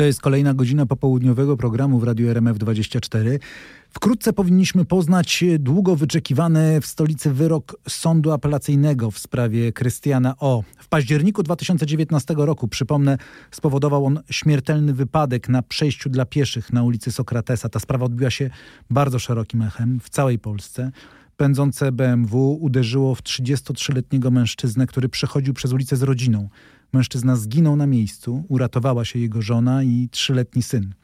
To jest kolejna godzina popołudniowego programu w Radiu RMF24. Wkrótce powinniśmy poznać długo wyczekiwany w stolicy wyrok sądu apelacyjnego w sprawie Krystiana O. W październiku 2019 roku, przypomnę, spowodował on śmiertelny wypadek na przejściu dla pieszych na ulicy Sokratesa. Ta sprawa odbiła się bardzo szerokim echem w całej Polsce. Pędzące BMW uderzyło w 33-letniego mężczyznę, który przechodził przez ulicę z rodziną. Mężczyzna zginął na miejscu, uratowała się jego żona i trzyletni syn.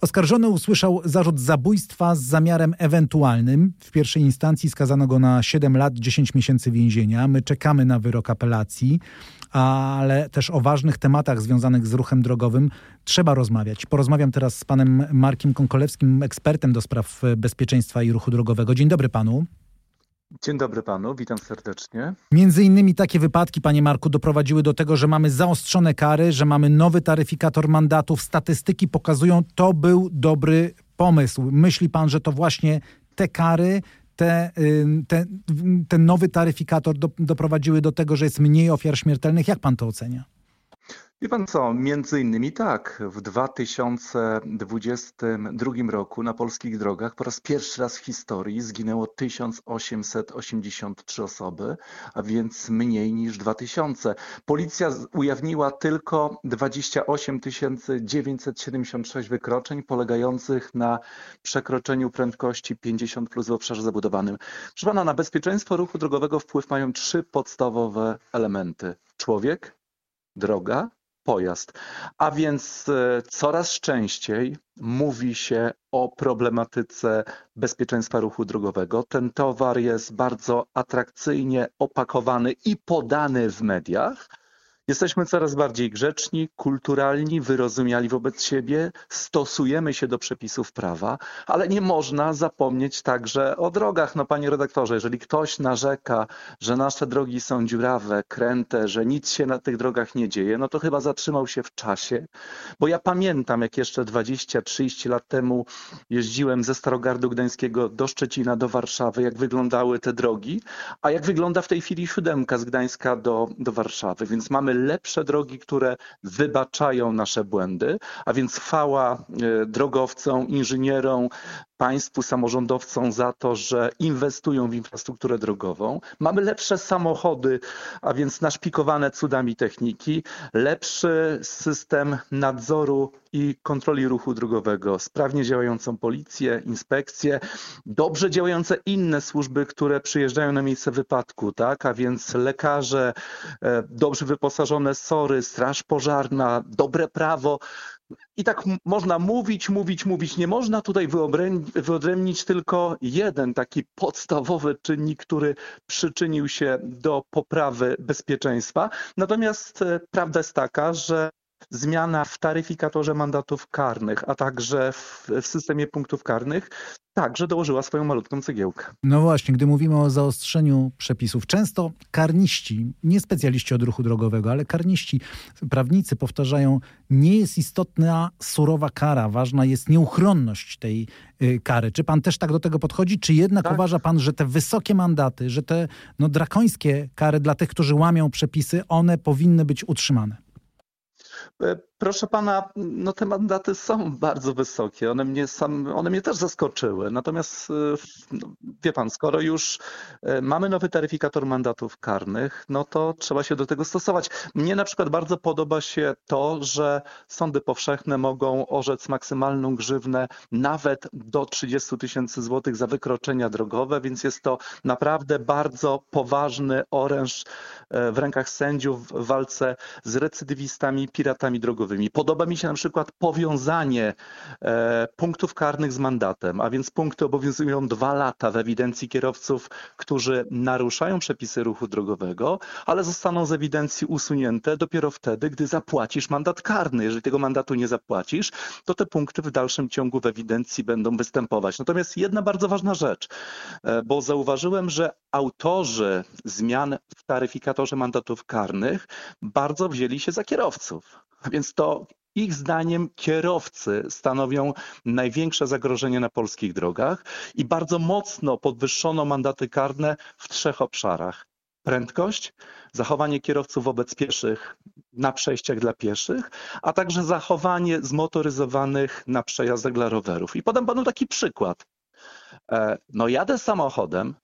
Oskarżony usłyszał zarzut zabójstwa z zamiarem ewentualnym. W pierwszej instancji skazano go na 7 lat 10 miesięcy więzienia. My czekamy na wyrok apelacji, ale też o ważnych tematach związanych z ruchem drogowym trzeba rozmawiać. Porozmawiam teraz z panem Markiem Konkolewskim, ekspertem do spraw bezpieczeństwa i ruchu drogowego. Dzień dobry panu. Dzień dobry panu, witam serdecznie. Między innymi takie wypadki, panie Marku, doprowadziły do tego, że mamy zaostrzone kary, że mamy nowy taryfikator mandatów. Statystyki pokazują, to był dobry pomysł. Myśli pan, że to właśnie te kary, te, te, ten nowy taryfikator do, doprowadziły do tego, że jest mniej ofiar śmiertelnych? Jak pan to ocenia? Wie pan co, między innymi tak, w 2022 roku na polskich drogach po raz pierwszy raz w historii zginęło 1883 osoby, a więc mniej niż 2000. Policja ujawniła tylko 28 976 wykroczeń polegających na przekroczeniu prędkości 50 plus w obszarze zabudowanym. Proszę pana, na bezpieczeństwo ruchu drogowego wpływ mają trzy podstawowe elementy. Człowiek, droga pojazd. A więc e, coraz częściej mówi się o problematyce bezpieczeństwa ruchu drogowego. Ten towar jest bardzo atrakcyjnie opakowany i podany w mediach. Jesteśmy coraz bardziej grzeczni, kulturalni, wyrozumiali wobec siebie, stosujemy się do przepisów prawa, ale nie można zapomnieć także o drogach. No panie redaktorze, jeżeli ktoś narzeka, że nasze drogi są dziurawe, kręte, że nic się na tych drogach nie dzieje, no to chyba zatrzymał się w czasie, bo ja pamiętam, jak jeszcze 20-30 lat temu jeździłem ze Starogardu Gdańskiego do Szczecina, do Warszawy, jak wyglądały te drogi, a jak wygląda w tej chwili siódemka z Gdańska do, do Warszawy, więc mamy lepsze drogi, które wybaczają nasze błędy, a więc chwała e, drogowcom, inżynierom, państwu, samorządowcom za to, że inwestują w infrastrukturę drogową. Mamy lepsze samochody, a więc naszpikowane cudami techniki, lepszy system nadzoru i kontroli ruchu drogowego, sprawnie działającą policję, inspekcję, dobrze działające inne służby, które przyjeżdżają na miejsce wypadku, tak? a więc lekarze, e, dobrze wyposażone SORy, straż pożarna, dobre prawo. I tak można mówić, mówić, mówić. Nie można tutaj wyodrębnić tylko jeden taki podstawowy czynnik, który przyczynił się do poprawy bezpieczeństwa. Natomiast e, prawda jest taka, że zmiana w taryfikatorze mandatów karnych, a także w, w systemie punktów karnych także dołożyła swoją malutką cegiełkę. No właśnie, gdy mówimy o zaostrzeniu przepisów, często karniści, nie specjaliści od ruchu drogowego, ale karniści, prawnicy powtarzają, nie jest istotna surowa kara, ważna jest nieuchronność tej y, kary. Czy pan też tak do tego podchodzi, czy jednak tak. uważa pan, że te wysokie mandaty, że te no, drakońskie kary dla tych, którzy łamią przepisy, one powinny być utrzymane? E, proszę pana, no te mandaty są bardzo wysokie. One mnie, sam, one mnie też zaskoczyły. Natomiast e, no, wie pan, skoro już e, mamy nowy taryfikator mandatów karnych, no to trzeba się do tego stosować. Mnie na przykład bardzo podoba się to, że sądy powszechne mogą orzec maksymalną grzywnę nawet do 30 tysięcy złotych za wykroczenia drogowe, więc jest to naprawdę bardzo poważny oręż w rękach sędziów w walce z recydywistami, piratami drogowymi. Podoba mi się na przykład powiązanie e, punktów karnych z mandatem, a więc punkty obowiązują dwa lata w ewidencji kierowców, którzy naruszają przepisy ruchu drogowego, ale zostaną z ewidencji usunięte dopiero wtedy, gdy zapłacisz mandat karny. Jeżeli tego mandatu nie zapłacisz, to te punkty w dalszym ciągu w ewidencji będą występować. Natomiast jedna bardzo ważna rzecz, e, bo zauważyłem, że autorzy zmian w taryfikatorze mandatów karnych bardzo wzięli się za kierowców. A więc to ich zdaniem kierowcy stanowią największe zagrożenie na polskich drogach i bardzo mocno podwyższono mandaty karne w trzech obszarach. Prędkość, zachowanie kierowców wobec pieszych na przejściach dla pieszych, a także zachowanie zmotoryzowanych na przejazdach dla rowerów. I podam panu taki przykład. E, no jadę samochodem,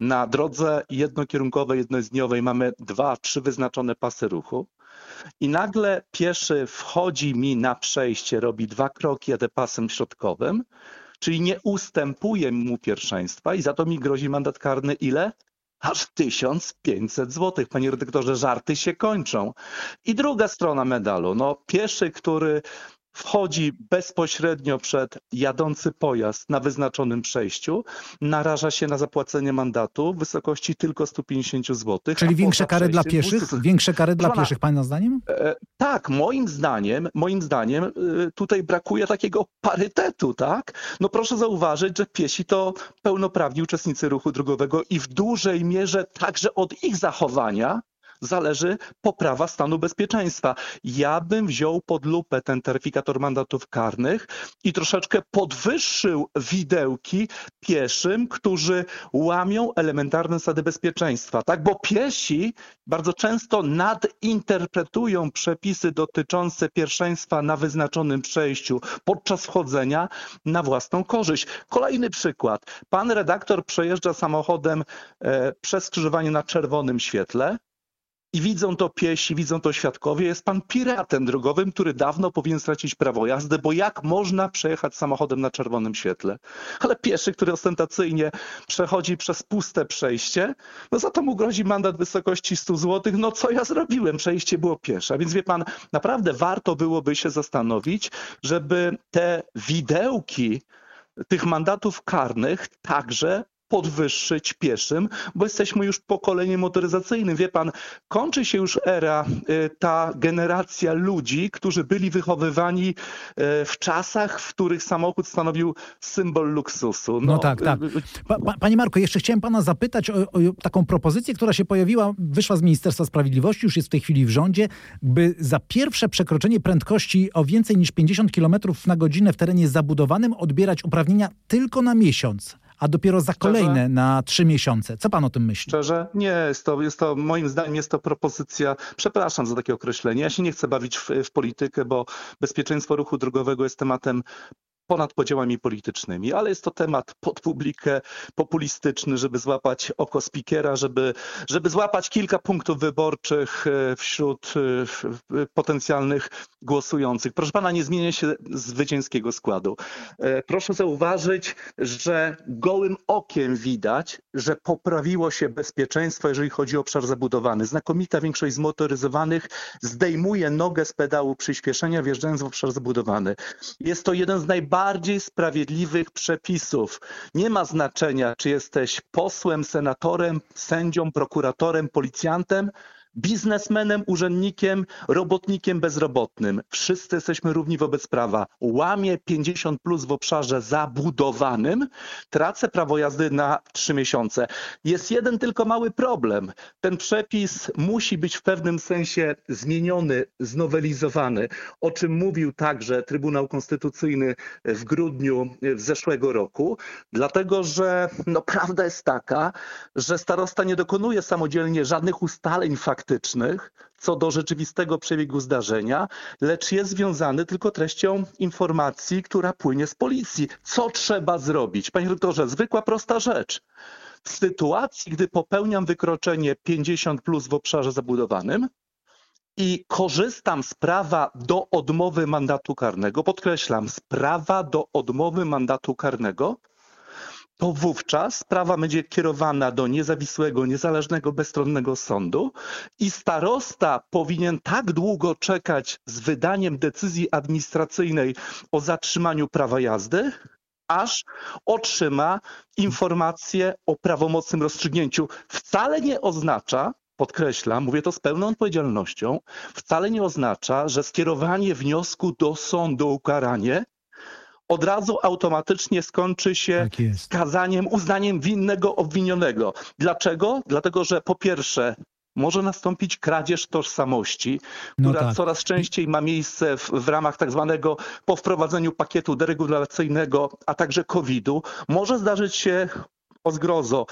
na drodze jednokierunkowej, jednozdniowej mamy dwa, trzy wyznaczone pasy ruchu i nagle pieszy wchodzi mi na przejście, robi dwa kroki, jadę pasem środkowym, czyli nie ustępuje mu pierwszeństwa i za to mi grozi mandat karny ile? Aż 1500 zł. Panie redaktorze, żarty się kończą. I druga strona medalu. No, pieszy, który wchodzi bezpośrednio przed jadący pojazd na wyznaczonym przejściu, naraża się na zapłacenie mandatu w wysokości tylko 150 zł. Czyli większe kary dla pieszych? Większe kary dla pieszych, Pana zdaniem? E, tak, moim zdaniem, moim zdaniem e, tutaj brakuje takiego parytetu, tak? No proszę zauważyć, że piesi to pełnoprawni uczestnicy ruchu drogowego i w dużej mierze także od ich zachowania zależy poprawa stanu bezpieczeństwa. Ja bym wziął pod lupę ten taryfikator mandatów karnych i troszeczkę podwyższył widełki pieszym, którzy łamią elementarne zasady bezpieczeństwa, tak? Bo piesi bardzo często nadinterpretują przepisy dotyczące pierwszeństwa na wyznaczonym przejściu podczas wchodzenia na własną korzyść. Kolejny przykład. Pan redaktor przejeżdża samochodem e, przez skrzyżowanie na czerwonym świetle i widzą to piesi, widzą to świadkowie, jest pan piratem drogowym, który dawno powinien stracić prawo jazdy, bo jak można przejechać samochodem na czerwonym świetle? Ale pieszy, który ostentacyjnie przechodzi przez puste przejście, no za to mu grozi mandat w wysokości 100 zł. No co ja zrobiłem? Przejście było piesze. Więc wie pan, naprawdę warto byłoby się zastanowić, żeby te widełki tych mandatów karnych także podwyższyć pieszym, bo jesteśmy już pokoleniem motoryzacyjnym. Wie pan, kończy się już era, y, ta generacja ludzi, którzy byli wychowywani y, w czasach, w których samochód stanowił symbol luksusu. No, no tak, tak. Y, pa, pa, panie Marko, jeszcze chciałem pana zapytać o, o, taką propozycję, która się pojawiła, wyszła z Ministerstwa Sprawiedliwości, już jest w tej chwili w rządzie, by za pierwsze przekroczenie prędkości o więcej niż 50 km na godzinę w terenie zabudowanym odbierać uprawnienia tylko na miesiąc a dopiero za kolejne Szczerze? na trzy miesiące. Co pan o tym myśli? Szczerze? Nie, jest to, jest to, moim zdaniem jest to propozycja, przepraszam za takie określenie, ja się nie chcę bawić w, w politykę, bo bezpieczeństwo ruchu drogowego jest tematem ponad podziałami politycznymi, ale jest to temat pod publikę, populistyczny, żeby złapać oko spikiera, żeby, żeby złapać kilka punktów wyborczych e, wśród e, potencjalnych głosujących. Proszę pana, nie zmienia się zwycięskiego składu. E, proszę zauważyć, że gołym okiem widać, że poprawiło się bezpieczeństwo, jeżeli chodzi o obszar zabudowany. Znakomita większość zmotoryzowanych zdejmuje nogę z pedału przyspieszenia, wjeżdżając w obszar zabudowany. Jest to jeden z najbardziej bardziej sprawiedliwych przepisów. Nie ma znaczenia, czy jesteś posłem, senatorem, sędzią, prokuratorem, policjantem biznesmenem, urzędnikiem, robotnikiem bezrobotnym. Wszyscy jesteśmy równi wobec prawa. Łamie 50 plus w obszarze zabudowanym, tracę prawo jazdy na 3 miesiące. Jest jeden tylko mały problem. Ten przepis musi być w pewnym sensie zmieniony, znowelizowany, o czym mówił także Trybunał Konstytucyjny w grudniu zeszłego roku, dlatego że no, prawda jest taka, że starosta nie dokonuje samodzielnie żadnych ustaleń faktycznych, faktycznych co do rzeczywistego przebiegu zdarzenia, lecz jest związany tylko treścią informacji, która płynie z policji. Co trzeba zrobić? Panie doktorze, zwykła, prosta rzecz. W sytuacji, gdy popełniam wykroczenie 50 plus w obszarze zabudowanym, i korzystam z prawa do odmowy mandatu karnego, podkreślam, z prawa do odmowy mandatu karnego, to wówczas sprawa będzie kierowana do niezawisłego, niezależnego, bezstronnego sądu i starosta powinien tak długo czekać z wydaniem decyzji administracyjnej o zatrzymaniu prawa jazdy, aż otrzyma informację o prawomocnym rozstrzygnięciu. Wcale nie oznacza, podkreślam, mówię to z pełną odpowiedzialnością, wcale nie oznacza, że skierowanie wniosku do sądu o ukaranie od razu automatycznie skończy się tak skazaniem, uznaniem winnego obwinionego. Dlaczego? Dlatego, że po pierwsze może nastąpić kradzież tożsamości, no która no tak. coraz częściej ma miejsce w, w ramach tak zwanego po wprowadzeniu pakietu deregulacyjnego, a także COVID-u. Może zdarzyć się o zgrozo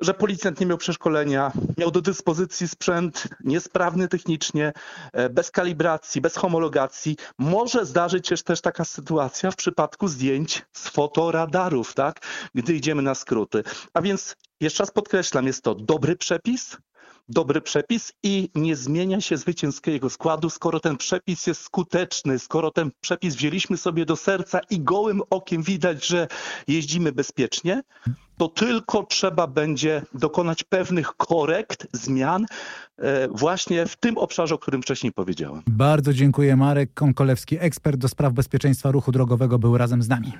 że policjant nie miał przeszkolenia, miał do dyspozycji sprzęt niesprawny technicznie, e, bez kalibracji, bez homologacji. Może zdarzyć się też taka sytuacja w przypadku zdjęć z fotoradarów, tak? Gdy idziemy na skróty. A więc jeszcze raz podkreślam, jest to dobry przepis, dobry przepis i nie zmienia się zwycięskiego składu, skoro ten przepis jest skuteczny, skoro ten przepis wzięliśmy sobie do serca i gołym okiem widać, że jeździmy bezpiecznie, to tylko trzeba będzie dokonać pewnych korekt, zmian e, właśnie w tym obszarze, o którym wcześniej powiedziałem. Bardzo dziękuję. Marek Konkolewski, ekspert do spraw bezpieczeństwa ruchu drogowego, był razem z nami.